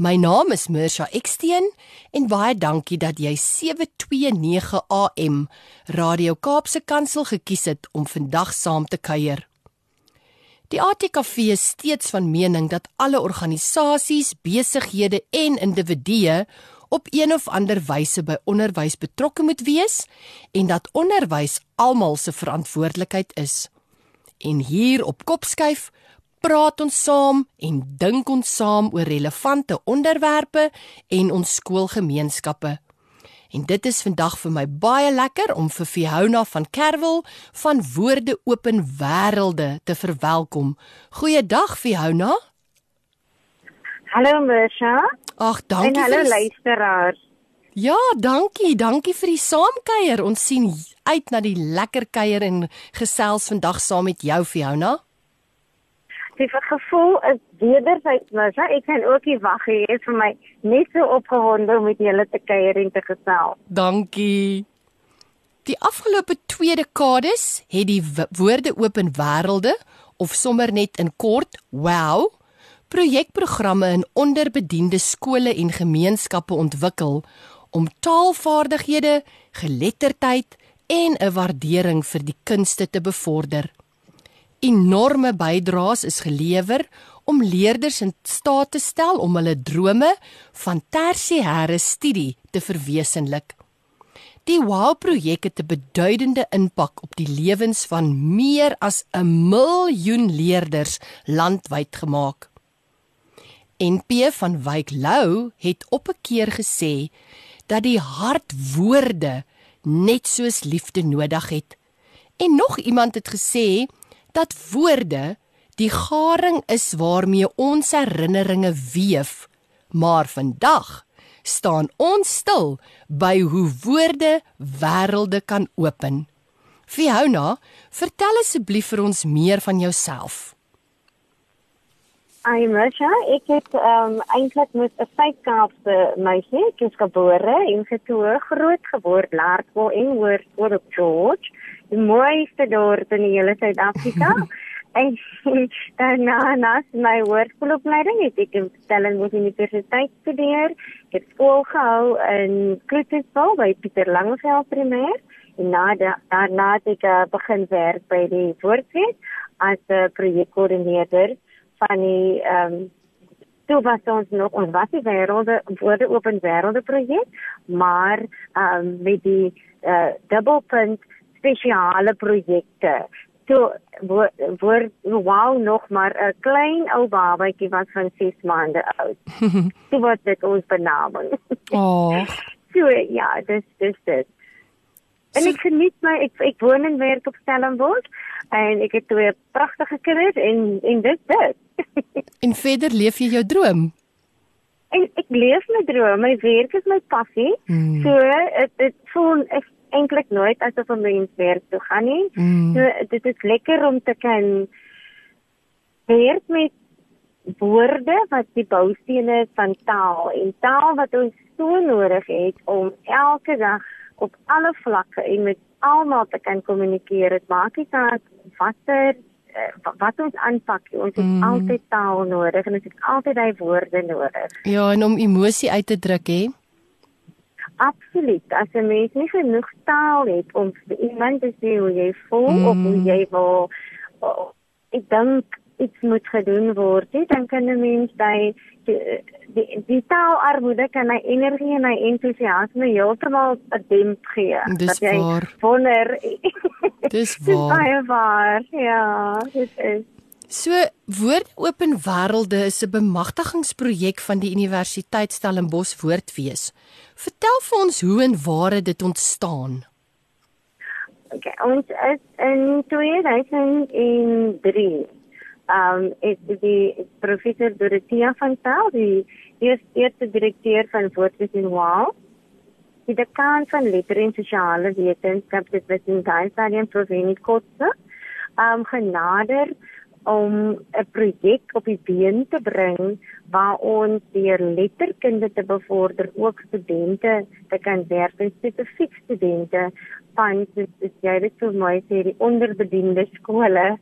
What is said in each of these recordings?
My naam is Mirsha Eksteen en baie dankie dat jy 729 AM Radio Kaapse Kansel gekies het om vandag saam te kuier. Die ATKV is steeds van mening dat alle organisasies, besighede en individue op een of ander wyse by onderwys betrokke moet wees en dat onderwys almal se verantwoordelikheid is. En hier op Kopskuif praat ons saam en dink ons saam oor relevante onderwerpe en ons skoolgemeenskappe. En dit is vandag vir my baie lekker om vir Fiona van Kerwel van Woorde Open Wêrelde te verwelkom. Goeiedag Fiona. Hallo Mersha. Ag, dankie. En hallo die- luisteraars. Ja, dankie. Dankie vir die saamkuier. Ons sien uit na die lekker kuier en gesels vandag saam met jou Fiona. Die gevoel is wederzijds Mersha. Ek kan ook nie wag hê vir my net so opgewonde om met julle te kuier en te gesels. Dankie. Die afgelope 2 dekades het die woorde open wêrelde of sommer net in kort WOW projekprogramme in onderbediende skole en gemeenskappe ontwikkel om taalvaardighede, geletterdheid en 'n waardering vir die kunste te bevorder. Enorme bydraes is gelewer om leerders in staat te stel om hulle drome van tersiêre studie te verwesenlik. Die WOW-projek het 'n beduidende impak op die lewens van meer as 'n miljoen leerders landwyd gemaak. NP van Wyk Lou het op 'n keer gesê dat die hart woorde net soos liefde nodig het. En nog iemand het gesê dat woorde die garing is waarmee ons herinneringe weef. Maar vandag staan ons stil by hoe woorde wêrelde kan open. Fiona, vertel asseblief vir ons meer van jouself. Ai Mersha, ek het ehm um, eintlik met 'n Suid-Kaapse meisie, ek is gebore en getoe groot geword Laerskool en hoër skool op George, die mooiste dorp in die hele Suid-Afrika. en daarna na my hoërskoolopleiding het ek in Stellenbosch Universiteit studeer. Ek het skool gehou in Kloetisville by Pieter Langeveld Primêr en na da, daarna het ek uh, begin werk by die Woordfees as 'n uh, projekkoördineerder van die ehm um, toe was ons nog ons was die wêrelde woorde open wêrelde projek maar ehm um, met die uh, dubbelpunt spesiale projekte toe word word wow nog maar 'n klein ou babatjie was van 6 maande oud toe word dit ons benaming Oh, so ja dis dis dit En So- ek geniet my ek ek woon en werk op Stellenbosch en ek het twee pragtige kinders en en dit dit. en verder leef jy jou droom. en ek leef my droom, my werk is my passie. Mm. So dit dit voel ek eintlik nooit asof 'n mens werk toe gaan nie. Mm. So dit is lekker om te kan werk met woorde wat die boustene van taal en taal wat ons so nodig het om elke dag op alle vlakke en met almal te kan kommunikeer. Dit maak nie saak watter eh, wat ons aanpak, ons het Mm. altyd taal nodig en ons het altyd hy woorde nodig. Ja, en om emosie uit te druk hè. Absoluut. As 'n mens nie genoeg taal het om iemand te sê hoe jy voel mm. of hoe Mm. jy wil oh, ek dink iets moet gedoen word, nie, dan kan 'n mens daai die, die, die taalarmoede kan hy energie en hy entoesiasme heeltemal 'n demp gee. Dis waar. wonder Dis Dis waar. baie waar. Ja, dit is So Woord Open Wêrelde is 'n bemagtigingsprojek van die Universiteit Stellenbosch Woordfees. Vertel vir ons hoe en waar het dit ontstaan? Okay, ons is in 2003. Um is die professor Dorothea van Sail, die eers eerste direkteur van Woordfees in Waal, die dekaan van letter en sosiale wetenskap dit was in daai stadium Proveni Kotse um genader om 'n projek op die been te bring waar ons deur letterkunde te bevorder ook studente te kan werf en spesifiek studente van soos jy dit vir my sê die onderbediende skole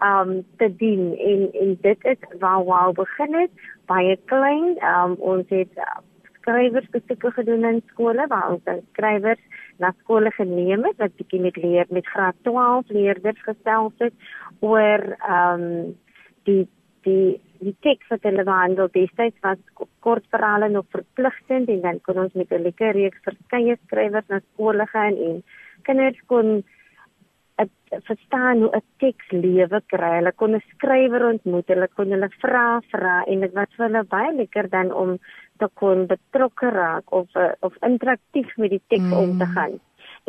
um te dien. En en dit is waar waar begin het baie klein. Um ons het skrywers besoeke gedoen in skole waar ons skrywers na skole geneem het wat bietjie met leer met graad 12 leerders gesels het oor um die die die teks wat hulle behandel destyds was kortverhale nog verpligtend en dan kon ons met 'n lekker reeks verskeie skrywers na skole gaan en kinders kon het verstaan hoe 'n teks lewe kry. Hulle kon 'n skrywer ontmoet, hulle kon hulle vra vra en dit was vir hulle baie lekker dan om te kon betrokke raak of uh, of interaktief met die teks mm. om te gaan.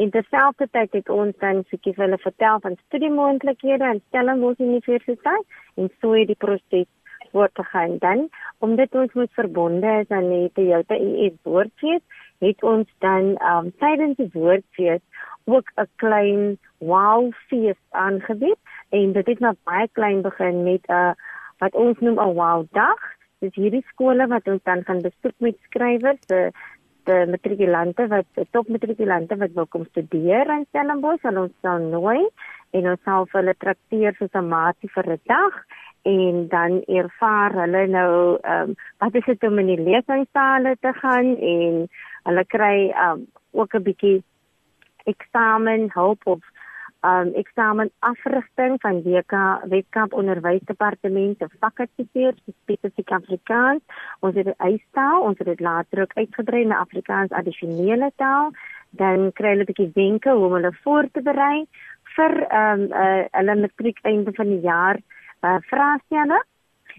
En terselfdertyd het ons dan bietjie hulle vertel van studiemoontlikhede aan Stellenbosch Universiteit en so het die proses word te gaan dan omdat ons moet verbonde is aan die Toyota ES woordfees het ons dan um, tydens die woordfees ook 'n klein wow fees aangebied en dit het nou baie klein begin met 'n uh, wat ons noem 'n wow dag dis hierdie skole wat ons dan gaan besoek met skrywers die die matrikulante wat top matrikulante wat wil kom studeer in Stellenbosch. En ons sal nooi en ons sal hulle trakteer soos 'n maatie vir 'n dag en dan ervaar hulle nou ehm um, wat is dit om in die lesingssale te gaan en hulle kry ehm um, ook 'n bietjie eksamen hulp of um, eksamen afrigting van WK Weskaap Onderwysdepartement of fakulteer spesifiek Afrikaans. Ons het 'n eisstaal ons het dit later ook uitgebrei na Afrikaans addisionele taal. Dan kry hulle 'n bietjie wenke hoe hulle voor te berei vir um, uh, hulle matriek einde van die jaar. Uh, vraestelle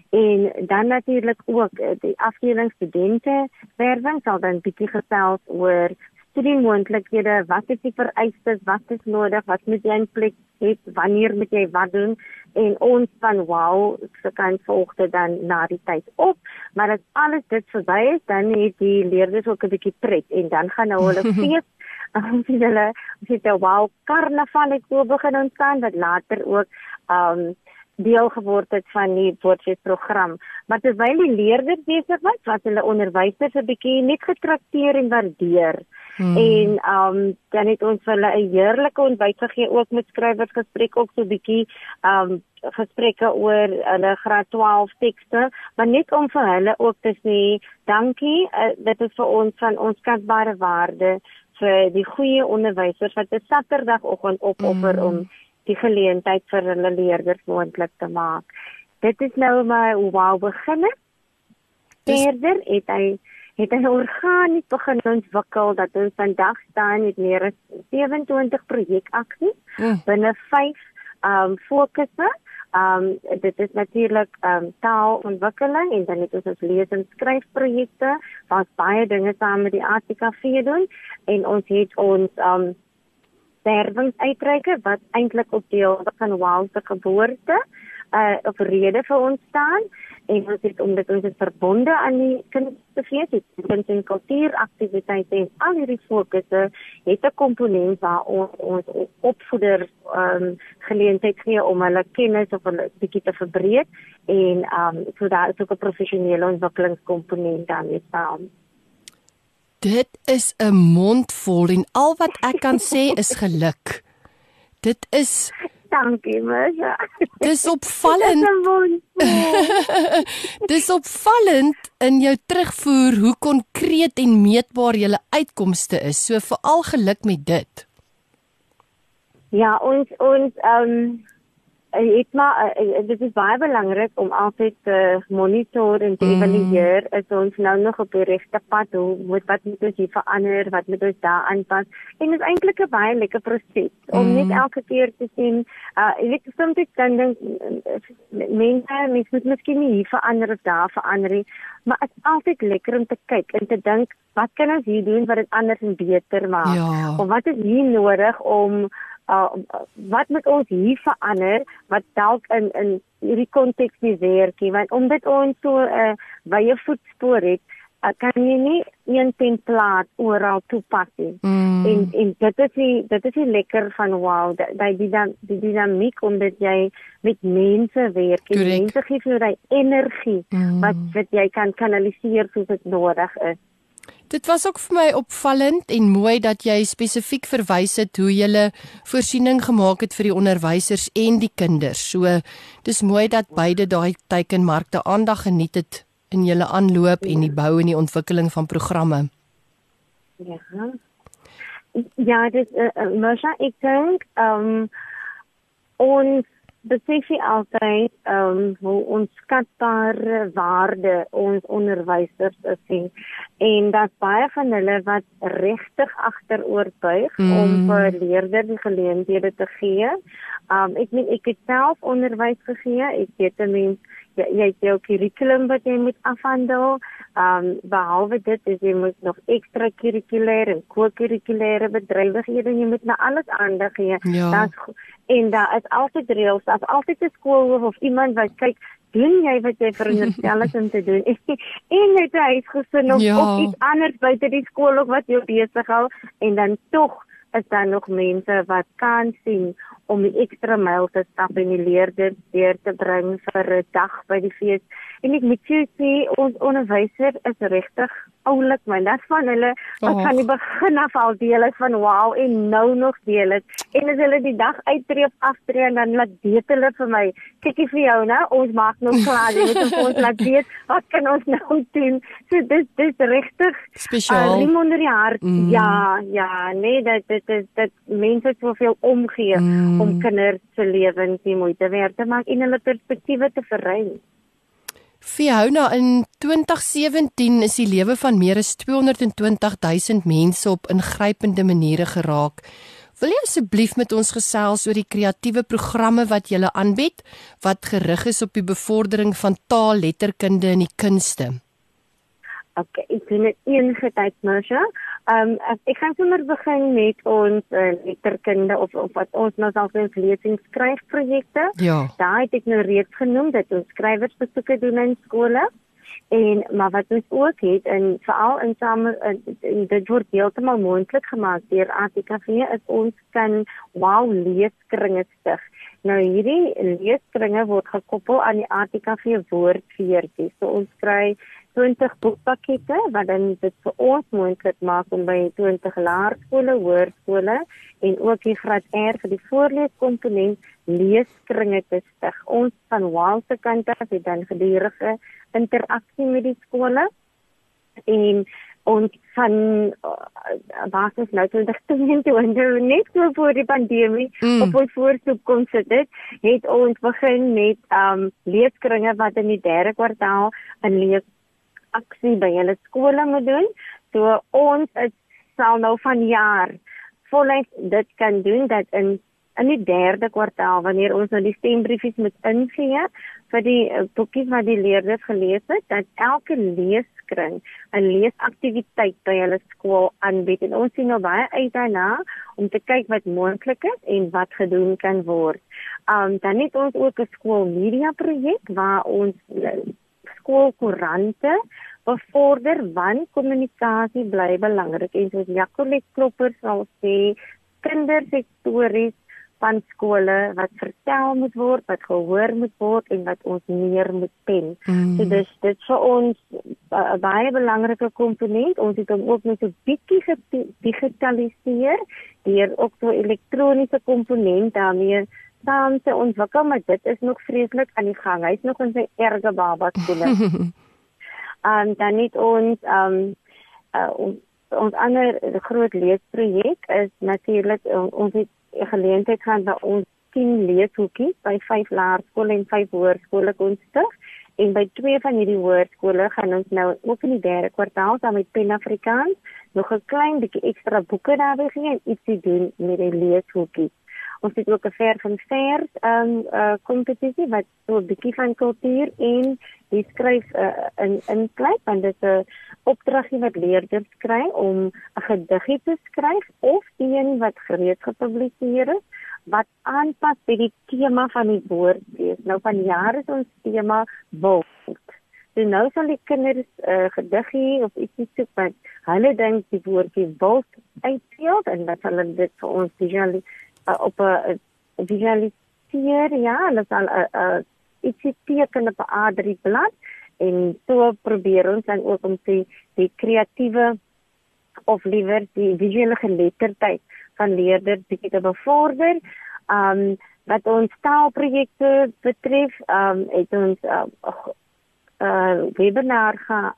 en dan natuurlik ook uh, die afdeling studente werwing sal dan bietjie gesels oor studiemoontlikhede, wat is die vereistes, wat is nodig, wat moet jy in plek hê, wanneer moet jy wat doen en ons van wow, se kan volg dit dan na die tyd op, maar as alles dit verby is, dan het die leerders ook 'n bietjie pret en dan gaan nou hulle fees ons het hulle ons het 'n wow karnaval het so begin ontstaan wat later ook um deel geword het van die woordfeesprogram. Maar terwyl die leerders besig was, was hulle onderwysers 'n bietjie net getrakteer en waardeer. Hmm. En um dan het ons hulle 'n heerlike ontbyt gegee ook met skrywersgesprek ook so 'n bietjie um gesprekke oor hulle graad 12 tekste, maar net om vir hulle ook te sê dankie, uh, dit is vir ons van ons kasbare waarde vir die goeie onderwysers wat 'n Saterdagoggend opoffer mm. om die geleentheid vir hulle leerders moontlik te maak. Dit is nou maar hoe wou begin. Verder het hy het hy organies begin ontwikkel dat ons vandag staan met meer as 27 projekaksies mm. binne 5 um fokusse. Um dit is natuurlik um taalontwikkeling en dan het ons ons lees en skryfprojekte wat baie dinge saam met die ATKV doen en ons het ons um sterwingsuitreike wat eintlik op deel van Wow se geboorte uh of rede vir ons staan en ons het omdat ons is verbonde aan die kinderfees het kuns en kultuuraktiwiteite en al hierdie fokusse het 'n komponent waar ons ons opvoeder um geleentheid gee om hulle kennis of hulle bietjie te verbreek en um so daar is ook 'n professionele ontwikkelingskomponent daarmee saam. Dit is 'n mondvol en al wat ek kan sê is geluk. Dit is Dankie, Mesha. Dis opvallend. Dis opvallend in jou terugvoer hoe konkreet en meetbaar julle uitkomste is. So veral geluk met dit. Ja, ons ons ehm um, ek maar uh, dit is baie belangrik om altyd te monitor en te mm. evalueer as ons nou nog op die regte pad hoe moet wat moet ons hier verander wat moet ons daar aanpas en dit is eintlik 'n baie lekker proses mm. om net elke keer te sien uh ek weet soms dan dink mense mens moet miskien nie hier verander of daar verander nie maar dit is altyd lekker om te kyk en te dink wat kan ons hier doen wat dit anders en beter maak ja. of wat is hier nodig om uh, wat moet ons hier verander wat dalk in in hierdie konteks nie werk nie want omdat ons so 'n uh, wye voetspoor het uh, kan jy nie een template oral toepas nie. Mm. En en dit is die dit is die lekker van wow, dat dat die dan die dinamiek omdat jy met mense werk en Correct. mense gee vir jou daai energie Mm. wat wat jy kan kanaliseer soos dit nodig is. Dit was ook vir my opvallend en mooi dat jy spesifiek verwys het hoe jy voorsiening gemaak het vir die onderwysers en die kinders. So dis mooi dat beide daai teikenmarkte aandag geniet het in julle aanloop en die bou en die ontwikkeling van programme. Ja. Ja, dis uh, uh, Masha, ek dink ehm um, ons besef nie altyd ehm um, hoe onskatbare waarde ons onderwysers is nie. En dat baie van hulle wat regtig agteroor buig mm. om vir leerders die geleenthede te gee. Ehm um, ek meen ek het self onderwys gegee. Ek weet 'n mens jy, jy het jou kurrikulum wat jy moet afhandel. Ehm um, behalwe dit is jy moet nog ekstra kurrikulêre en co-kurrikulêre bedrywighede jy moet na alles aandag gee. Ja. Daar's en daar is altyd reëls, daar's altyd 'n skoolhoof of iemand wat kyk doen jy wat jy veronderstel is om te doen en jy het 'n huisgesin of, Ja. of iets anders buite die skool of wat jou besig hou en dan tog is daar nog mense wat kan sien om die ekstra myl te stap en die leerders deur te bring vir 'n dag by die fees. En ek moet jou sê ons onderwyser is regtig oulik man. Dat van hulle wat Och. van die begin af al deel is van wow en nou nog deel is. En as hulle die dag uittree of aftree en dan laat weet hulle vir my, kykie vir jou nou, ons maak nou klaar, jy moet ons laat weet wat kan ons nou doen. So dis dis regtig Spesiaal. Uh, onder die hart. Mm. Ja, ja, nee, dat dit is dat mense soveel omgee Mm. om kinders se lewens die moeite werd te maak en hulle perspektiewe te verruim. Fiona in 2017 is die lewe van meer as 220 000 mense op ingrypende maniere geraak. Wil jy asseblief met ons gesels oor die kreatiewe programme wat jy aanbied wat gerig is op die bevordering van taal, letterkunde en die kunste? Okay, ek doen dit enige tyd, Marsha. Ehm um, ek gaan sommer begin met ons uh, letterkunde of, of wat ons nou sê lees en skryf projekte. Ja. Daai het ek nou reeds genoem dat ons skrywersbesoeke doen in skole. En maar wat ons ook het en veral in same en dit word heeltemal moontlik gemaak deur ATKV is ons kan wow leeskringe stig. Nou hierdie leeskringe word gekoppel aan die ATKV woordfeertjie. So ons kry 20 boekpakkette wat dan dit vir ons moontlik maak om by 20 laerskole, hoërskole en ook die graad R vir die voorleeskomponent leeskringe te stig. Ons van se kant af het dan gedurende interaksie met die skole en ons van basis nou 2022 net so voor die pandemie Mm. op ons voorstoep kom sit dit het ons begin met um leeskringe wat in die derde kwartaal 'n lees aksie by hulle skole moet doen. So ons is sal nou van jaar voluit dit kan doen dat in in die derde kwartaal wanneer ons nou die stembriefies moet ingee vir die uh, boekies wat die leerders gelees het, dat elke leeskring 'n leesaktiwiteit by hulle skool aanbied en ons sien nou baie uit daarna om te kyk wat moontlik is en wat gedoen kan word. Um dan het ons ook 'n skoolmedia projek waar ons uh, skoolkoerante bevorder want kommunikasie bly belangrik en soos Jacolet Klopper sal sê kinders het stories van skole wat vertel moet word, wat gehoor moet word en wat ons meer moet pen. Mm. So dis dit vir ons 'n baie belangrike komponent. Ons het hom ook net so bietjie gedigitaliseer deur ook so elektroniese komponent daarmee saam te ontwikkel, maar dit is nog vreeslik aan die gang. Hy's nog in sy erge baba. Ehm um, dan het ons ehm um, uh, ons ons ander groot leesprojek is natuurlik uh, ons het geleentheid gaan waar ons 10 leeshoekies by 5 laerskole en 5 hoërskole kon stig en by twee van hierdie hoërskole gaan ons nou ook in die derde kwartaal saam met Pen Afrikaans nog 'n klein bietjie ekstra boeke daarby gee en ietsie doen met die leeshoekies. Ons het ook 'n ver van ehm um, uh, kompetisie wat so 'n bietjie van kultuur en die skryf uh, in insluit want dit is 'n opdragie wat leerders kry om 'n gediggie te skryf of een wat gereed gepubliseer is wat aanpas by die tema van die woordfees. Nou van jare is ons tema wild. So nou sal die kinders 'n uh, gediggie of ietsie soek wat hulle dink die woordjie wild uitspeel en dat hulle dit vir ons visualis uh, op 'n visualiseer ja, hulle sal 'n uh, uh, ietsie teken op 'n A3 blad en so probeer ons dan ook om die die kreatiewe of liewer die visuele geletterdheid van leerders bietjie te bevorder. Um wat ons taalprojekte betref, um het ons uh, uh webinar gaan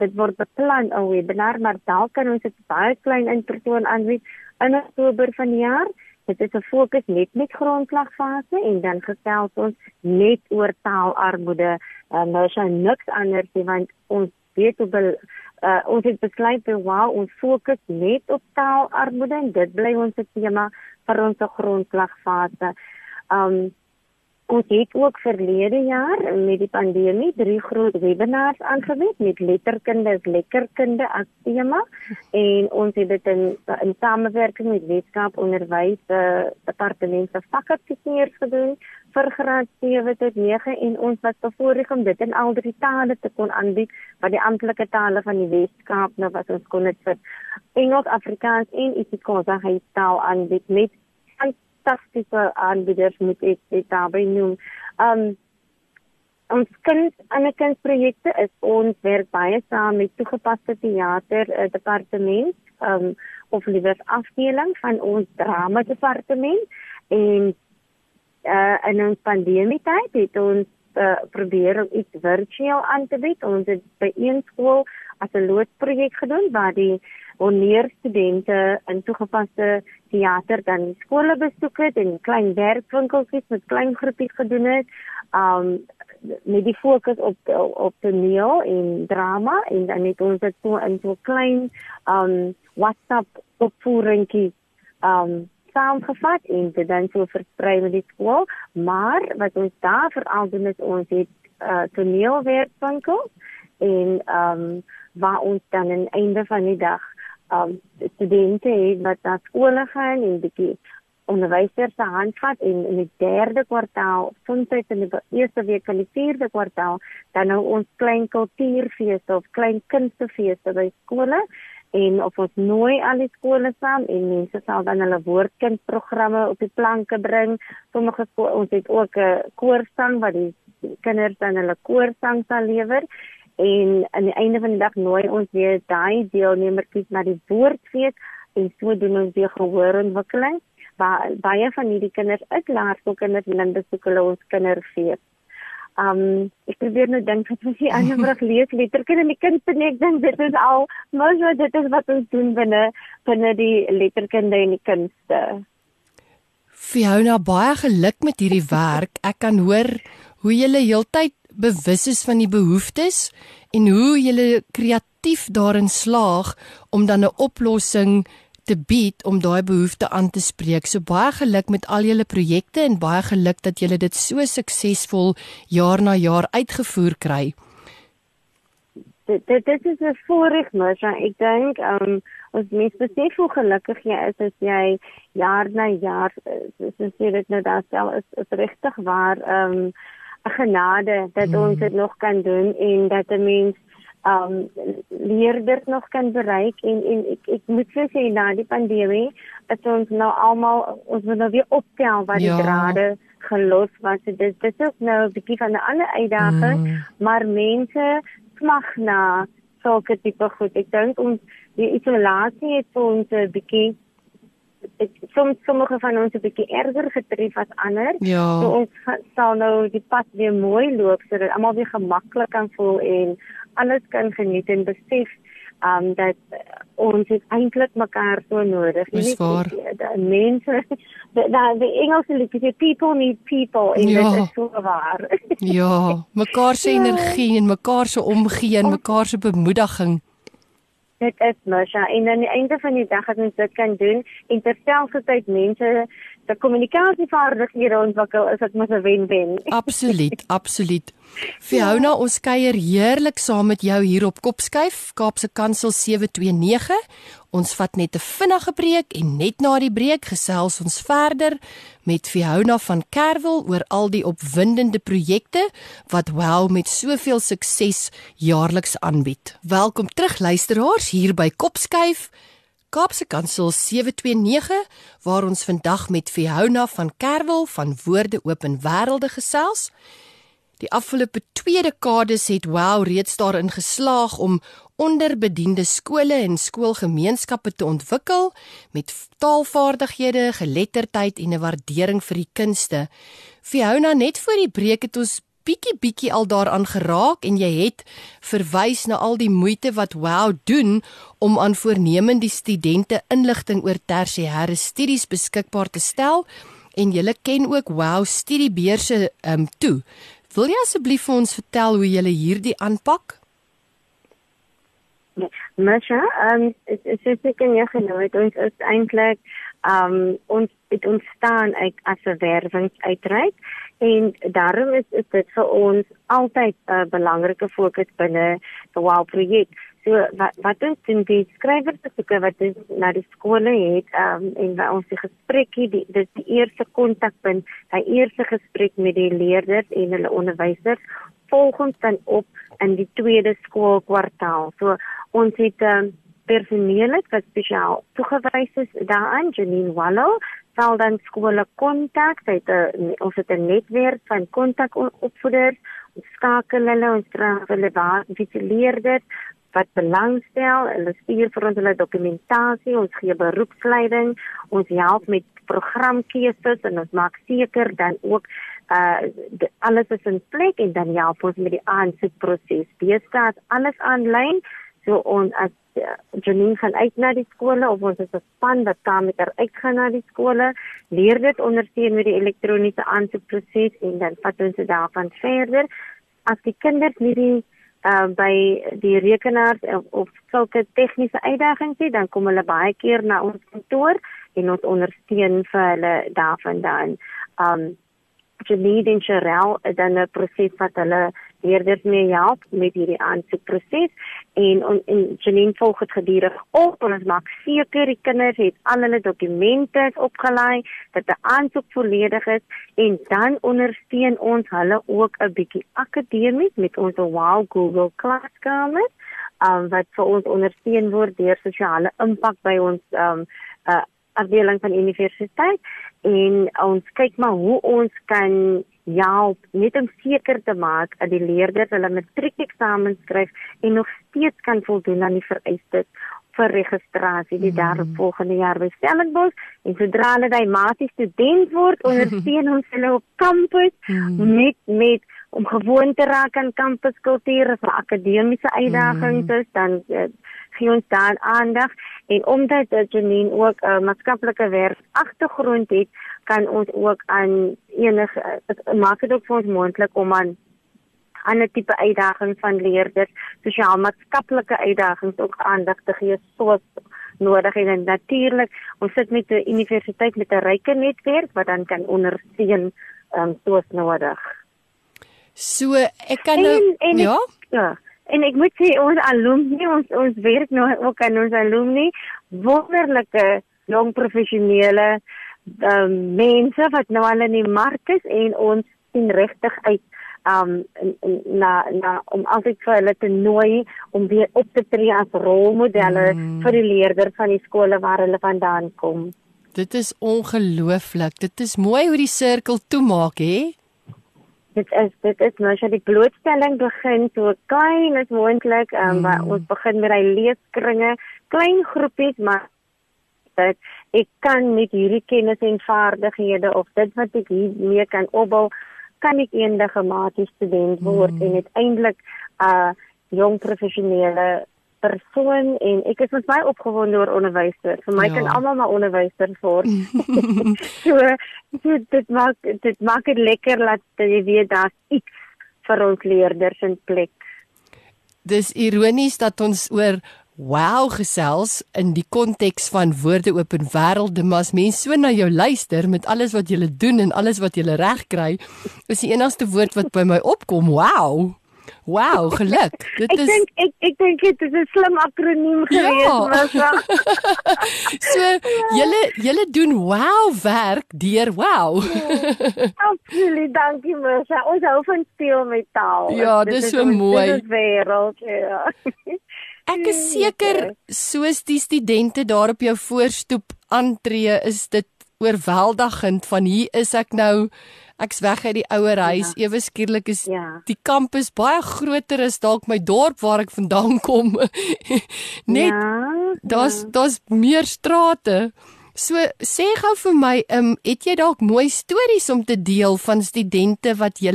dit word beplan 'n webinar maar dalk kan ons dit baie klein in persoon aanbied in Oktober van die jaar. Dit is 'n fokus net met grondslagfase en dan gesels ons net oor taalarmoede. Uh, nou is daar niks anders nie want ons weet hoe bel, uh, ons het besluit dat wow, ons fokus net op taalarmoede en dit bly ons tema vir ons grondslagfase. Um Ons het ook verlede jaar met die pandemie drie groot webinars aangebied met letterkunde is lekkerkunde as tema. En ons het dit in in samewerking met Weskaap Onderwys uh, Departement se fakulteiteurs gedoen vir graad 7 tot 9 en ons was bevoorreg om dit in al drie tale te kon aanbied wat die amptelike tale van die Weskaap nou was ons kon dit vir Engels, Afrikaans en isiXhosa hy taal aanbied met fantastiese aanbieders moet ek dit daarby noem. Um ons kind aan 'n kindsprojekte is ons werk baie saam met toegepaste teater uh, departement um of liewer afdeling van ons drama departement en uh in ons pandemie tyd het ons uh, probeer om iets virtueel aan te bied. Ons het by een skool as 'n loodsprojek gedoen waar die wanneer studente in toegepaste teater dan skole besoek het en klein werkwinkeltjies met klein groepies gedoen het. Um met die fokus op op toneel en drama en dan het ons dit so in so klein um WhatsApp opvoeringkie um saamgevat en dit dan so versprei met die skool, maar wat ons daar veral doen is ons het uh toneelwerkwinkels en um waar ons dan aan die einde van die dag um studente het wat na skole gaan en bietjie onderwysers se hand vat en in die derde kwartaal, soms in die eerste week van die vierde kwartaal, dan nou ons klein kultuurfeeste of klein kunstefeeste by skole en of ons nooi al die skole saam en mense sal dan hulle woordkindprogramme op die planke bring. Sommige skole ons het ook 'n koorsang wat die kinders dan hulle koorsang sal lewer en aan die einde van die dag nooi ons weer daai deelnemertjies na die woordfees en so doen ons weer gehoorontwikkeling waar baie van hierdie kinders uit laerskoolkinders wil besoek hulle ons kinderfees. Um ek probeer nou dink wat ons hier ander vrug lees letterkunde en die kind se nek dink dit is al mos wat dit is wat ons doen binne binne die letterkunde en die kunste. Fiona baie geluk met hierdie werk. Ek kan hoor hoe jy heeltyd bewus is van die behoeftes en hoe jy kreatief daarin slaag om dan 'n oplossing te bied om daai behoefte aan te spreek. So baie geluk met al julle projekte en baie geluk dat julle dit so suksesvol jaar na jaar uitgevoer kry. Dit dit is 'n voorreg, mens. Ek dink um ons mens besef hoe gelukkig jy is as jy jaar na jaar soos jy dit nou daar stel is, is regtig waar um 'n genade dat hmm. ons dit nog kan doen en dat 'n mens um leerders nog kan bereik en en ek ek moet sê na die pandemie dat ons nou almal ons moet nou weer optel wat die ja. drade gelos was dit dit is nou 'n bietjie van 'n ander uitdaging mm. maar mense smag na sulke tipe goed ek dink ons die isolasie het vir ons 'n bietjie ek soms sommige van ons 'n bietjie erger getref as ander. Ja. So ons sal nou die pad weer mooi loop sodat almal weer gemaklik kan voel en alles kan geniet en besef um dat ons het eintlik mekaar so nodig. Dis waar. Die mense dat die Engelse liedjie sê people need people en ja. dit is so waar. ja, mekaar se ja. energie en mekaar se omgee en mekaar se bemoediging. Dit is Masha en aan die einde van die dag as ons dit kan doen en terselfdertyd mense se kommunikasievaardighede ontwikkel, is dit mos 'n wen-wen. Absoluut, absoluut. Fiona, ons kuier heerlik saam met jou hier op Kopskyf, Kaapse Kansel 729. Ons vat net 'n vinnige breek en net na die breek gesels ons verder met Fiona van Kerwel oor al die opwindende projekte wat Wow met soveel sukses jaarliks aanbied. Welkom terug luisteraars hier by Kopskyf. Kaapse Kansel 729 waar ons vandag met Fiona van Kerwel van Woorde Open Wêrelde gesels. Die afgelope 2 dekades het Wow reeds daarin geslaag om onderbediende skole en skoolgemeenskappe te ontwikkel met taalvaardighede, geletterdheid en 'n waardering vir die kunste. Fiona, net voor die breek het ons bietjie bietjie al daaraan geraak en jy het verwys na al die moeite wat Wow doen om aan voornemende studente inligting oor tersiêre studies beskikbaar te stel en jy ken ook Wow studiebeurse um toe. Wil jy asseblief vir ons vertel hoe jy hierdie aanpak? Masha, ehm um, soos ek in jou genoem het, ons is eintlik ehm um, ons het ontstaan uit as 'n werwingsuitreik en daarom is, is dit vir ons altyd 'n uh, belangrike fokus binne die WOW projek. So wat wat ons doen die skrywers te soek wat ons na die skole het um, en wat ons die gesprekkie die dis die eerste kontakpunt, die eerste gesprek met die leerders en hulle onderwysers volgens dan op in die tweede skoolkwartaal. So ons het um, personeel wat spesiaal toegewys is daaraan. Janine Wallow sal dan skole kontak, 'n ons het 'n netwerk van kontak opvoeders, ons skakel hulle ons tref hulle waar visueleerders wat belangstel, hulle stuur vir ons hulle dokumentasie, ons gee beroepsleiding, ons help met programkeuses en ons maak seker dan ook uh de, alles is in plek en dan help ons met die aansoekproses. Deesdae is alles aanlyn, so ons as Ja, Janine gaan uit na die skole of ons is 'n span wat saam met haar uitgaan na die skole, leer dit ondersteun met die elektroniese aansoekproses en dan vat ons dit daarvan verder. As die kinders nie die uh, by die rekenaars of, of sulke tegniese uitdagings het, dan kom hulle baie keer na ons kantoor en ons ondersteun vir hulle daarvandaan. Um Janine en Cheryl dan 'n proses wat hulle leerders mee help met hierdie aansoekproses. En on, en Janine volg dit gedurig op en ons maak seker die kinders het al hulle dokumente opgelaai dat die aansoek volledig is en dan ondersteun ons hulle ook 'n bietjie akademies met ons Wow Google klaskamer um, wat vir ons ondersteun word deur sosiale impak by ons um, uh, afdeling van universiteit. En ons kyk maar hoe ons kan help net om seker te maak dat die leerders hulle matriekeksamen skryf en nog steeds kan voldoen aan die vereistes vir registrasie die mm. volgende jaar by Stellenbosch en sodra hulle daai matie student word ondersteun ons hulle op kampus mm. met met om gewoon te raak aan kampuskultuur of akademiese uitdagings mm. dan uh, gee ons daar aandag en omdat Janine ook 'n uh, maatskaplike werk agtergrond het kan ons ook aan enige maak dit ook vir ons moontlik om aan ander tipe uitdagings van leerders, sosiaal-maatskaplike uitdagings ook aandag te gee soos nodig en natuurlik ons sit met 'n universiteit met 'n ryke netwerk wat dan kan ondersteun um, soos nodig. So ek kan nou en, en ja. Ek, ja. En ek moet sê ons alumni ons ons werk nou ook aan ons alumni wonderlike jong professionele um, mense wat nou al in die mark is en ons sien regtig uit um na na om altyd vir hulle te nooi om weer op te tree as rolmodelle mm. vir die leerders van die skole waar hulle vandaan kom. Dit is ongelooflik. Dit is mooi hoe die sirkel toemaak, hè? Dit is dit is nou jy die blootstelling begin so klein as moontlik, um, mm. ons begin met hy leeskringe, klein groepies, maar dit ek kan met hierdie kennis en vaardighede of dit wat ek hiermee kan opbou kan ek eendag 'n matie student word mm. en uiteindelik 'n uh, jong professionele persoon en ek is baie opgewonde oor onderwysers. Vir my ja. kan almal maar onderwysers word. so, so dit maak dit maak dit lekker dat jy weet daar's iets vir ons leerders in plek. Dis ironies dat ons oor wow gesels in die konteks van woorde oop en wêrelde, maar as mense so na jou luister met alles wat jy doen en alles wat jy reg kry, is die enigste woord wat by my opkom, wow. Wow, geluk. Dit ek is Ek dink ek ek dink dit is 'n slim akroniem gewees, ja. Masa. so, julle julle doen wow werk deur wow. Absoluut, dankie Masa. Ons hou van speel met taal. Ja, dit is so ons, mooi. Dit is wêreld, ja. Ek is seker soos die studente daar op jou voorstoep aantree, is dit oorweldigend van hier is ek nou ek's weg uit die ouer huis ja. ewe skielik is ja. die kampus baie groter as dalk my dorp waar ek vandaan kom net ja, daar's ja. daar's meer strate so sê gou vir my um, het jy dalk mooi stories om te deel van studente wat jy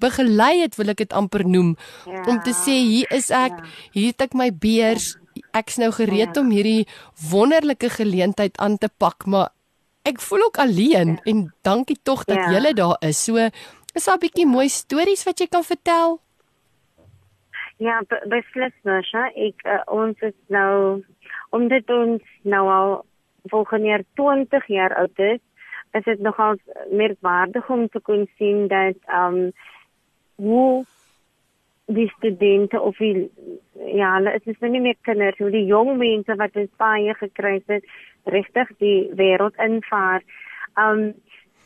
begelei het wil ek dit amper noem ja. om te sê hier is ek ja. hier het ek my beurs ja. ek's nou gereed ja. om hierdie wonderlike geleentheid aan te pak maar ek voel ook alleen ja. en dankie tog dat ja. jy daar is. So is daar 'n bietjie mooi stories wat jy kan vertel? Ja, beslis Masha, ek uh, ons is nou omdat ons nou al volgende jaar 20 jaar oud is, is dit nogal merkwaardig om te kon sien dat ehm um, hoe die studente of die ja, hulle is nou nie meer kinders, hoe die jong mense wat in Spanje gekry het, regtig die wêreld invaar. Um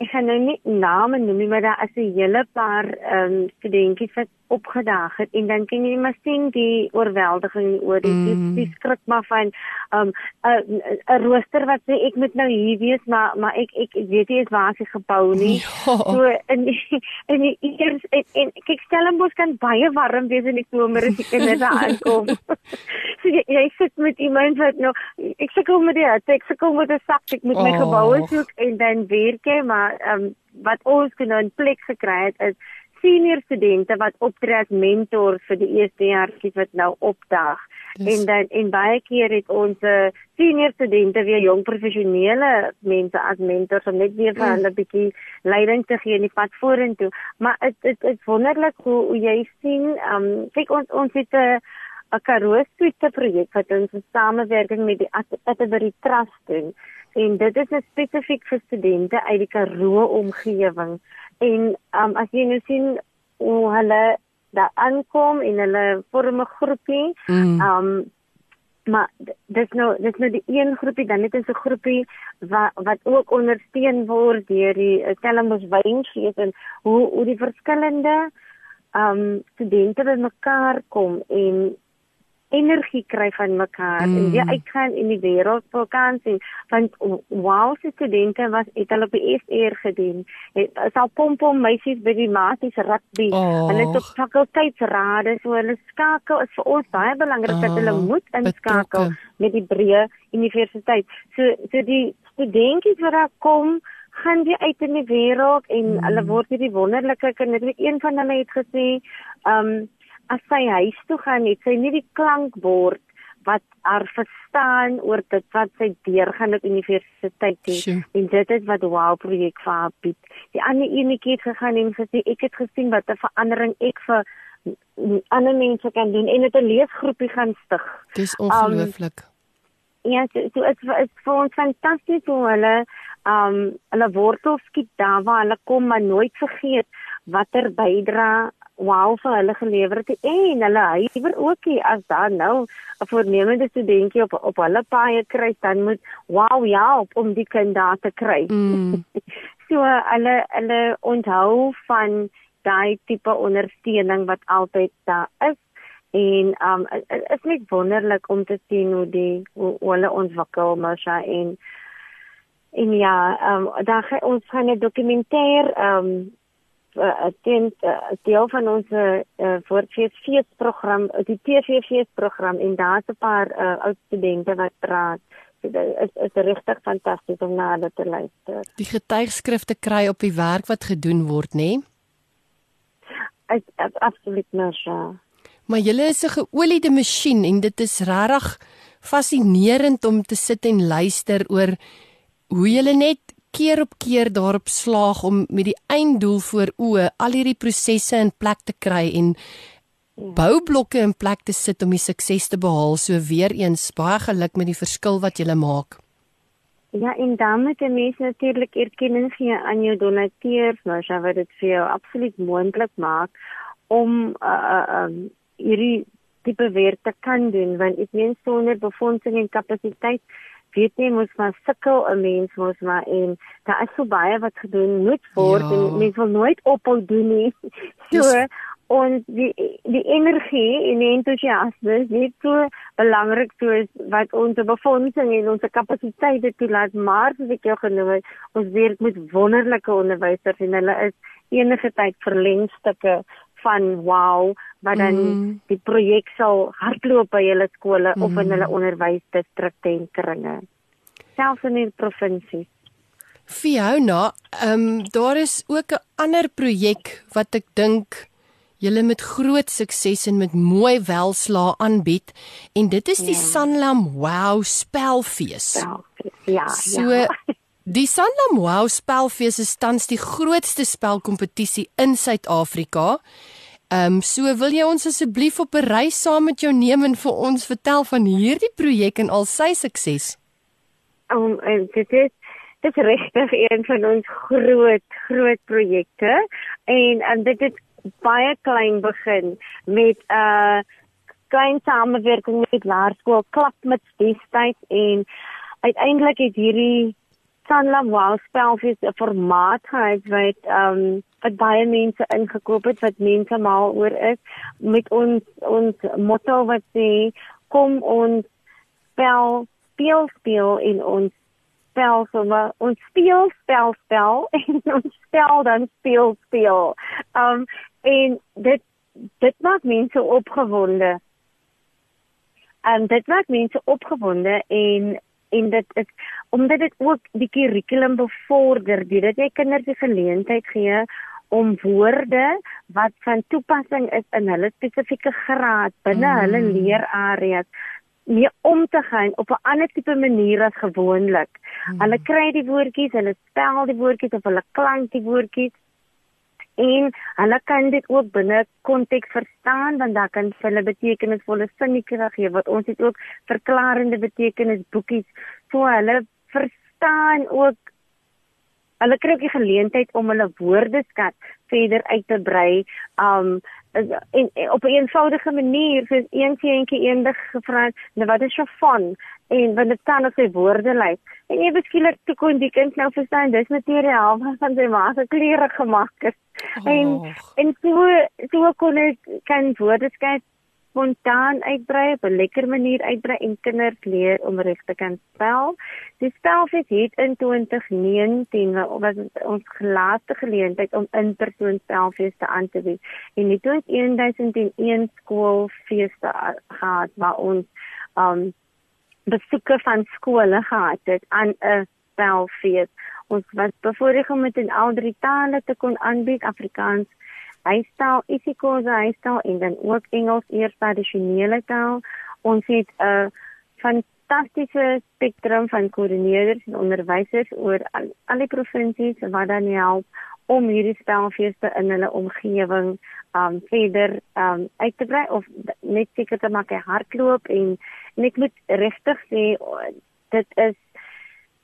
ek gaan nou nie name noem nie, maar daar is 'n hele paar um studentjies wat opgedaag het en dan kan jy maar sien die oorweldiging oor die mm. die, die skrik maar van um 'n 'n rooster wat sê ek moet nou hier wees maar maar ek ek, weet nie eens waar sy gebou nie. Ja. So in die, in die eers en, en kyk Stellenbosch kan baie warm wees in die somer as die kinders aankom. so jy, jy sit met iemand wat nou ek sukkel met die hitte, ek sukkel met 'n sak, ek moet oh. my geboue soek en dan werk maar um wat ons nou in plek gekry het is senior studente wat optree as mentor vir die eerste jaartjies wat nou opdag. Yes. En dan en baie keer het ons uh, senior studente weer jong professionele mense as mentors om net weer vir mm. hulle 'n bietjie leiding te gee in die pad vorentoe. Maar dit dit is wonderlik hoe, hoe jy sien, ehm um, kyk ons ons het 'n 'n Karoo suite projek wat ons in samewerking met die Atterbury Trust doen. En dit is spesifiek vir studente uit die Karoo omgewing. En um, as jy nou sien hoe hulle daar aankom en hulle vorm 'n groepie, mm. um maar dis nou dis nou die een groepie dan net 'n groepie wat wat ook ondersteun word deur die uh, Stellenbosch Wynfees en hoe hoe die verskillende um studente bymekaar kom en energie kry van mekaar mm. en weer uitgaan in die wêreld vakansie want wow se studente was het hulle op die SR gedoen het sal pompom meisies by die maties rugby oh. hulle het op fakulteitsrade so hulle skakel is vir ons baie belangrik oh. dat hulle ah, moet inskakel met die breë universiteit so so die studentjies wat daar kom gaan jy uit in die wêreld en mm. hulle word hierdie wonderlike kinders een van hulle het gesê um as sy huis toe gaan het sy nie die klankbord wat haar verstaan oor dit wat sy deurgaan op universiteit het sure. en dit is wat wow projek vir haar bied. Die ander enetjie het gegaan en gesê ek het gesien wat 'n verandering ek vir ander mense kan doen en dit 'n leesgroepie gaan stig. Dis ongelooflik. Um, ja, so, so is is vir ons fantasties hoe hulle um hulle wortels skiet daar waar hulle kom maar nooit vergeet watter bydra wow vir hulle gelewer het en hulle huiwer ook nie as dan nou 'n voornemende studentjie op op hulle paie kry dan moet wow ja om die kind daar te kry. Mm. so hulle hulle onthou van daai tipe ondersteuning wat altyd daar is en um is net wonderlik om te sien hoe die hoe, hoe hulle ontwikkel Masha en en ja, um daar ons gaan 'n dokumentêr um uh, teen uh, deel van ons uh, voorfeesfeesprogram, die TVFeesprogram en daar's 'n paar uh, oud studente wat praat. So dit is is regtig fantasties om na hulle te luister. Die getuigskrifte kry op die werk wat gedoen word, nê? Nee? Absoluut Masha. Maar julle is 'n geoliede masjien en dit is regtig fascinerend om te sit en luister oor hoe julle net keer op keer daarop slaag om met die einddoel voor oë al hierdie prosesse in plek te kry en boublokke in plek te sit om die sukses te behaal. So weer eens baie geluk met die verskil wat jy maak. Ja, en dan moet die mense natuurlik erkenning gee aan jou donateurs, maar sy wat dit vir jou absoluut moontlik maak om uh uh um, hierdie tipe werk te kan doen want ek meen sonder befondsing en kapasiteit weet jy mos maar sukkel 'n mens mos maar en daar is so baie wat gedoen moet word ja. en mens wil nooit ophou doen nie. So Just ons die die energie en die entoesiasme is net so belangrik soos wat ons befondsing en ons kapasiteite toelaat maar soos ek jou genoem het ons werk met wonderlike onderwysers en hulle is enige tyd verlengstukke van wow wat dan mm. die projek sal hardloop by julle skole mm. of in hulle mm. onderwysdistrikte en kringe selfs in die provinsie Fiona, ehm um, daar is ook 'n ander projek wat ek dink julle met groot sukses en met mooi welslaa aanbied en dit is die ja. Sanlam Wow spelfees. Ja. So ja. die Sanlam Wow spelfees is tans die grootste spelkompetisie in Suid-Afrika. Ehm um, so wil jy ons asseblief op 'n reis saam met jou neem en vir ons vertel van hierdie projek en al sy sukses. Um, dit is dit is regtig een van ons groot groot projekte en en dit het baie klein begin met 'n uh, klein samewerking met laerskool klap met destyds en uiteindelik het hierdie Sanlam Wow spelfees 'n formaat gehad wat ehm um, wat baie mense ingekoop het wat mense mal oor is met ons ons motto wat sê kom ons spel speel speel in ons spel sommer ons speel spel spel en ons spel dan speel speel. Um en dit dit maak mense opgewonde. En dit maak mense opgewonde en en dit is omdat dit ook die kurrikulum bevorder, dit jy kinders die geleentheid gee om woorde wat van toepassing is in hulle spesifieke graad binne mm. hulle leerareas nie om te gaan op 'n ander tipe manier as gewoonlik. Hmm. Hulle kry die woordjies, hulle spel die woordjies of hulle klank die woordjies en hulle kan dit ook binne konteks verstaan want daar kan hulle betekenisvolle sinnetjies gee wat ons het ook verklarende betekenisboekies so hulle verstaan ook hulle kry ook die geleentheid om hulle woordeskat verder uit te brei um en, en op 'n eenvoudige manier soos een seentjie eendag gevra het nou wat is jou van? En wat dit kan op sy woorde lyk en jy beskielik toe kon die kind nou verstaan dis materiaal van sy ma se klere gemaak is. Oh. en en so so kon ek kan woordeskat spontaan uitbrei op 'n lekker manier uitbrei en kinders leer om reg te kan spel. Die spelfees het in 2019 was ons laaste geleentheid om in-persoon spelfees te aan te bied. En dit het 1001 skoolfeeste gehad waar ons um besoeke van skole gehad het aan 'n spelfees. Ons was bevoorreg om met 'n ouer tale te kon aanbied Afrikaans huistaal, isiKXhosa huistaal en dan ook Engels eers tradisionele taal. Ons het 'n fantastiese spektrum van koördineerders en onderwysers oor al, al die provinsies wat dan help om hierdie spelfeeste in hulle omgewing um verder um uit te brei of net seker te maak hy hardloop en, en ek moet regtig sê dit is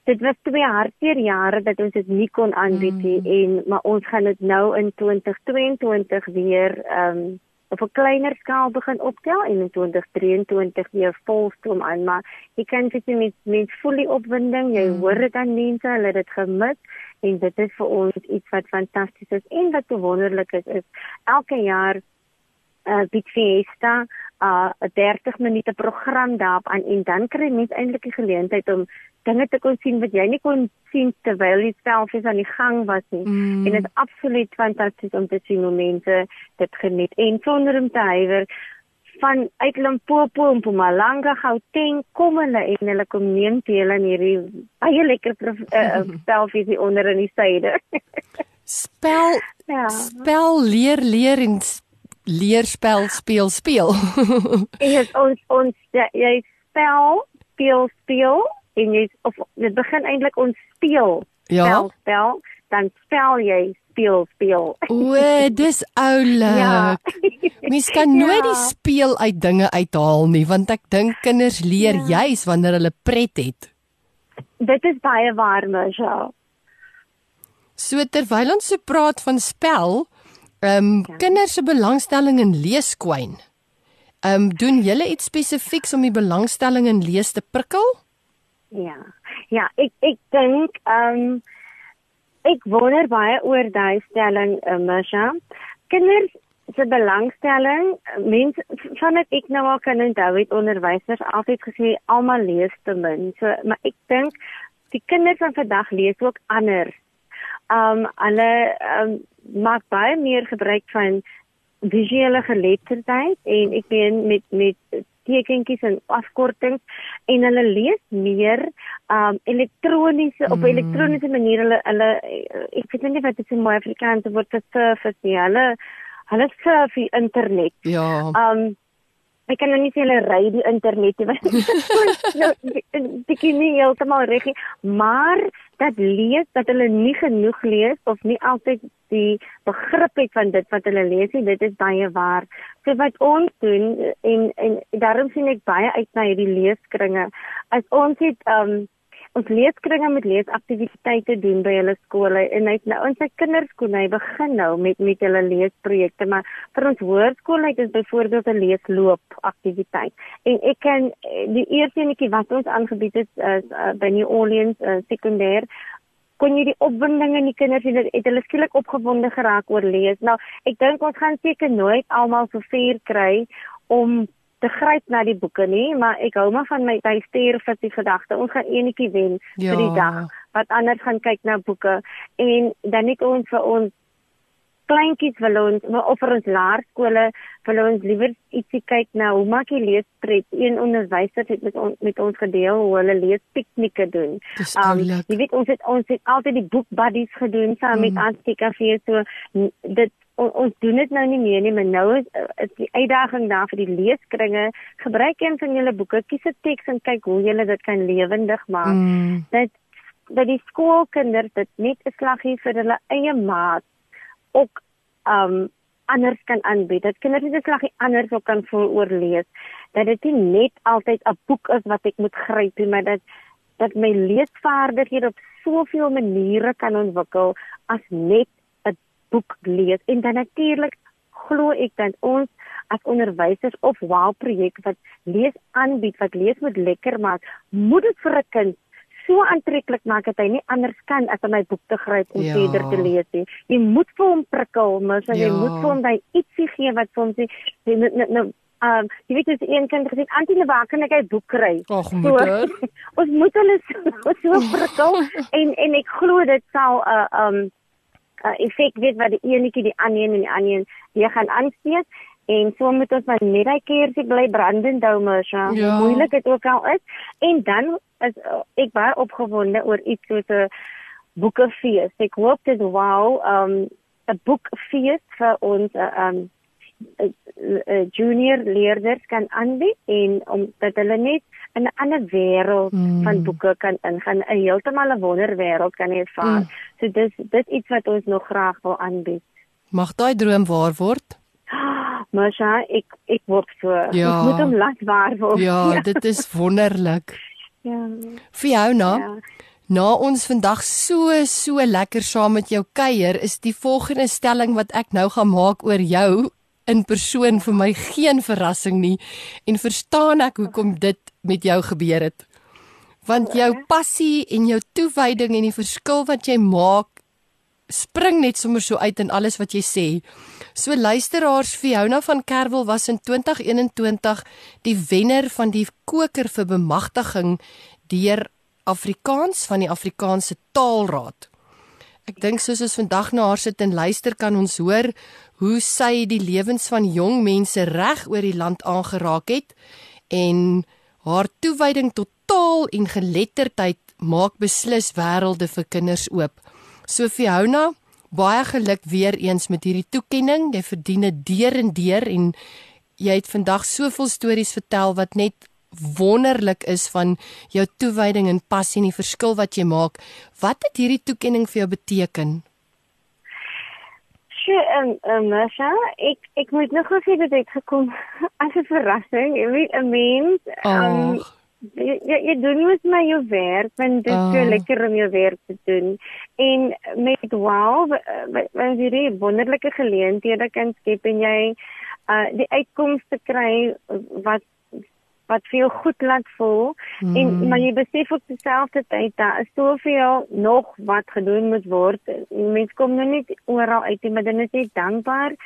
dit was twee hartseer jare dat ons dit nie kon aanbied nie mm. en maar ons gaan dit nou in 2022 weer ehm um, op 'n kleiner skaal begin optel en in 2023 weer volstroom aan maar jy kan dit met met volle opwinding jy mm. hoor dit aan mense hulle het dit gemis en dit is vir ons iets wat fantasties is en wat wonderlik is is elke jaar uh bied fiesta uh 'n 30 minute program daarop aan en dan kry mense eintlik die geleentheid om dinge te kon sien wat jy nie kon sien terwyl jy self is aan die gang was nie. Mm. En dit is absoluut fantasties om te sien hoe mense dit geniet en sonder om te huiwer van uit Limpopo en Mpumalanga Gauteng kom hulle en hulle kom neem deel aan hierdie baie lekker uh, spelvisie onder in die suide. spel ja. spel leer leer en leer spel speel speel. en ons ons ja, jy spel speel speel en jy of dit begin eintlik ons speel ja? spel spel dan spel jy speel speel. O, dis oulik. Ja. Mens kan nooit die Ja. speel uit dinge uithaal nie, want ek dink kinders leer Ja. juis wanneer hulle pret het. Dit is baie waar, Misha. So terwyl ons so praat van spel, ehm um, Ja. kinders se belangstelling in leeskwyn. Ehm um, doen julle iets spesifieks om die belangstelling in lees te prikkel? Ja. Ja, ek ek dink ehm ek wonder baie oor daai stelling, uh, Misha. Kinders se belangstelling, mense vandat ek nou al kan onthou het onderwysers altyd gesê almal lees te min. So maar ek dink die kinders van vandag lees ook anders. Um hulle um, maak baie meer gebruik van visuele geletterdheid en ek meen met met tekentjies en afkortings en hulle lees meer um elektroniese mm. op elektroniese manier hulle hulle ek weet nie wat dit in mooi Afrikaans word vir surf is nie. Hulle hulle surf die internet. Ja. Um ek kan nou nie sê hulle ry die internet nie. want nou bietjie nie heeltemal reg nie, maar dat lees dat hulle nie genoeg lees of nie altyd die begrip het van dit wat hulle lees nie, dit is baie waar. So wat ons doen en en daarom sien ek baie uit na hierdie leeskringe. As ons het um ons leeskringe met leesaktiwiteite doen by hulle skole en hy nou in sy kinderskool hy begin nou met met hulle leesprojekte maar vir ons hoërskool het ons byvoorbeeld 'n leesloop aktiwiteit en ek kan die eerste enetjie wat ons aangebied het is uh, by New Orleans uh, sekondêr kon jy die opwinding in die kinders sien het hulle skielik opgewonde geraak oor lees. Nou ek dink ons gaan seker nooit almal so ver kry om te gryp na die boeke nie, maar ek hou maar van my by stuur vir die gedagte. Ons gaan enetjie wen Ja. vir die dag wat anders gaan kyk na boeke en dan net ons vir ons kleintjies wil ons maar of vir ons laerskole wil ons liewer ietsie kyk na hoe maak jy leespret. Een onderwyser het met ons met ons gedeel hoe hulle leespiknieke doen. Um, jy weet ons het ons het altyd die boek buddies gedoen saam met Mm. Antikafee so dit on, ons doen dit nou nie meer nie, maar nou is, is die uitdaging daar vir die leeskringe. Gebruik een van julle boeke, kies 'n teks en kyk hoe julle dit kan lewendig maak. Mm. Dat dat die skoolkinders dit net 'n slaggie vir hulle eie maat ook um anders kan aanbied. Dat kinders net 'n slaggie anders ook kan voel oor lees. Dat dit nie net altyd 'n boek is wat ek moet gryp nie, maar dat dat my leesvaardighede op soveel maniere kan ontwikkel as net boek lees. En dan natuurlik glo ek dat ons as onderwysers of wow projek wat lees aanbied, wat lees moet lekker maak, moet dit vir 'n kind so aantreklik maak dat hy nie anders kan as om my boek te gryp en Ja. verder te lees nie. Jy moet vir hom prikkel, jy Ja. moet vir hom daai ietsie gee wat vir hom sê, jy moet nou nou um jy weet dis een kind gesê, "Antie, waar kan ek 'n boek kry?" Ag So, moeder. ons moet hulle so, so prikkel en en ek glo dit sal 'n uh, um 'n effek weet wat die enetjie die ander een en die ander een weer gaan aansteek en so moet ons maar net daai keersie bly brandend hou mos ja. Ja. hoe moeilik dit ook al is en dan is uh, ek baie opgewonde oor iets soos 'n boekefees ek hoop dit wow um 'n boekfees vir ons uh, um uh, uh, junior leerders kan aanbied en omdat hulle net in 'n ander wêreld Mm. van boeke kan ingaan, 'n heeltemal 'n wonderwêreld kan ervaar. Mm. So dis dis iets wat ons nog graag wil aanbied. Mag daai droom waar word? Masha, ek ek hoop so. Ja. Ek moet hom laat waar word. Ja, dit is wonderlik. ja. Fiona, ja. na ons vandag so so lekker saam met jou kuier, is die volgende stelling wat ek nou gaan maak oor jou in persoon vir my geen verrassing nie en verstaan ek hoekom dit met jou gebeur het. Want jou passie en jou toewyding en die verskil wat jy maak spring net sommer so uit in alles wat jy sê. So luisteraars, Fiona van Kerwel was in 2021 die wenner van die koker vir bemagtiging deur Afrikaans van die Afrikaanse Taalraad. Ek dink soos ons vandag na haar sit en luister kan ons hoor hoe sy die lewens van jong mense reg oor die land aangeraak het en haar toewyding tot taal en geletterdheid maak beslis wêrelde vir kinders oop. So Fiona, baie geluk weer eens met hierdie toekenning. Jy verdien dit deur en deur en jy het vandag soveel stories vertel wat net wonderlik is van jou toewyding en passie en die verskil wat jy maak. Wat het hierdie toekenning vir jou beteken? so ehm um, Masha, ek ek moet nog sê dit het gekom as 'n verrassing. Jy weet 'n mens ehm um, jy, jy, jy doen mos maar jou werk, want dit is oh. so lekker om jou werk te doen. En met wow, wanneer jy die wonderlike geleenthede kan skep en jy uh die uitkomste kry wat wat vir jou goed laat voel mm. en maar jy besef op dieselfde tyd dat is soveel nog wat gedoen moet word. Mense kom nou net oral uit nie, maar dan is jy dankbaar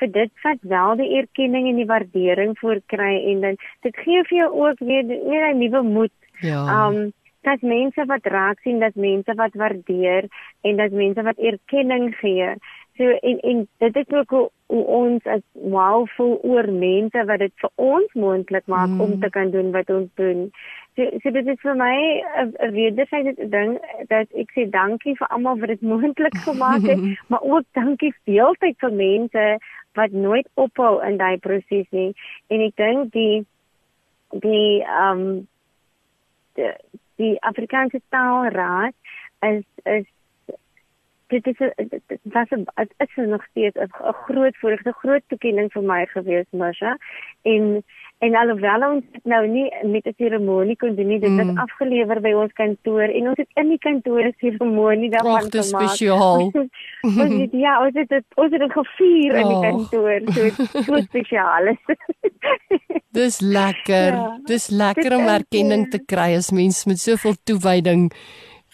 vir dit wat wel die erkenning en die waardering voorkry en dan dit gee vir jou ook weer weer 'n nuwe moed. Ja. Um dat mense wat raak sien, dat mense wat waardeer en dat mense wat erkenning gee. So en en dit is ook hoe, hoe ons as wow voel oor mense wat dit vir ons moontlik maak mm. om te kan doen wat ons doen. So, so dit is vir my 'n wederwysige ding dat ek sê dankie vir almal wat dit moontlik gemaak het, maar ook dankie veeltyd vir mense wat nooit ophou in daai proses nie. En ek dink die die ehm um, die, die Afrikaanse taalraad is is dit is was 'n dit is nog steeds 'n groot voorreg, 'n groot toekenning vir my gewees, Masha. En en alhoewel ons nou nie met 'n seremonie kon doen nie, dit is mm. afgelewer by ons kantoor en ons het in die kantoor 'n seremonie daarvan gemaak. Dit is spesiaal. ons het ja, ons het dit ons het dit gevier oh. in die kantoor, so so spesiaal. Dis lekker. Ja, dis lekker om erkenning te kry as mens met soveel toewyding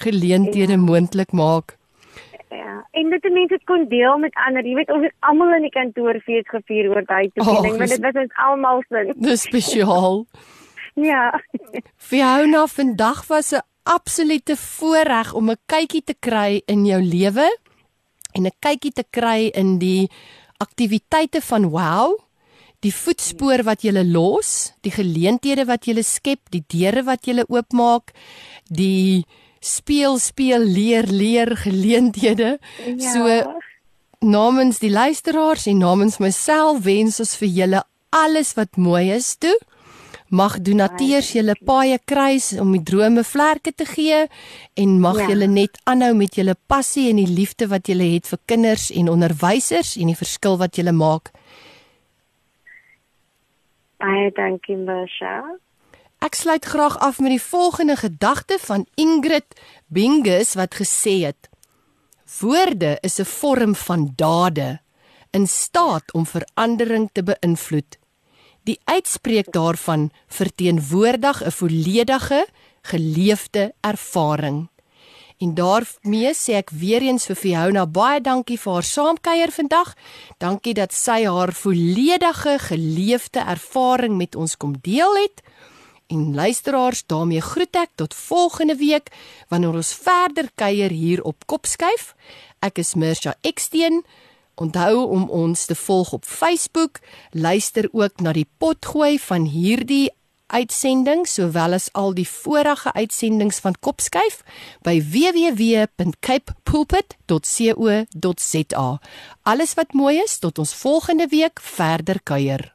geleenthede ja. moontlik maak. En dit mense kon deel met ander. Jy weet ons het almal in die kantoor fees gevier oor daai toekenning, want dit was ons almal se. Dis spesiaal. ja. Fiona, vandag was 'n absolute voorreg om 'n kykie te kry in jou lewe en 'n kykie te kry in die aktiwiteite van Wow. Die voetspoor wat jy los, die geleenthede wat jy skep, die deure wat jy oopmaak, die speel speel leer leer geleenthede. Ja. So namens die luisteraars en namens myself wens ons vir julle alles wat mooi is toe. Mag donateurs julle paaie kruis om die drome vlerke te gee en mag ja. julle net aanhou met julle passie en die liefde wat julle het vir kinders en onderwysers en die verskil wat julle maak. Baie dankie, Masha. Ek sluit graag af met die volgende gedagte van Ingrid Bingus wat gesê het: Woorde is 'n vorm van dade in staat om verandering te beïnvloed. Die uitspreek daarvan verteenwoordig 'n volledige geleefde ervaring. En daarmee sê ek weer eens vir Fiona baie dankie vir haar saamkuier vandag. Dankie dat sy haar volledige geleefde ervaring met ons kom deel het. En luisteraars, daarmee groet ek tot volgende week wanneer ons verder kuier hier op Kopskuif. Ek is Mirsha Eksteen. Onthou om ons te volg op Facebook. Luister ook na die potgooi van hierdie uitsending sowel as al die vorige uitsendings van Kopskuif by www.capepulpit.co.za. Alles wat mooi is tot ons volgende week verder kuier.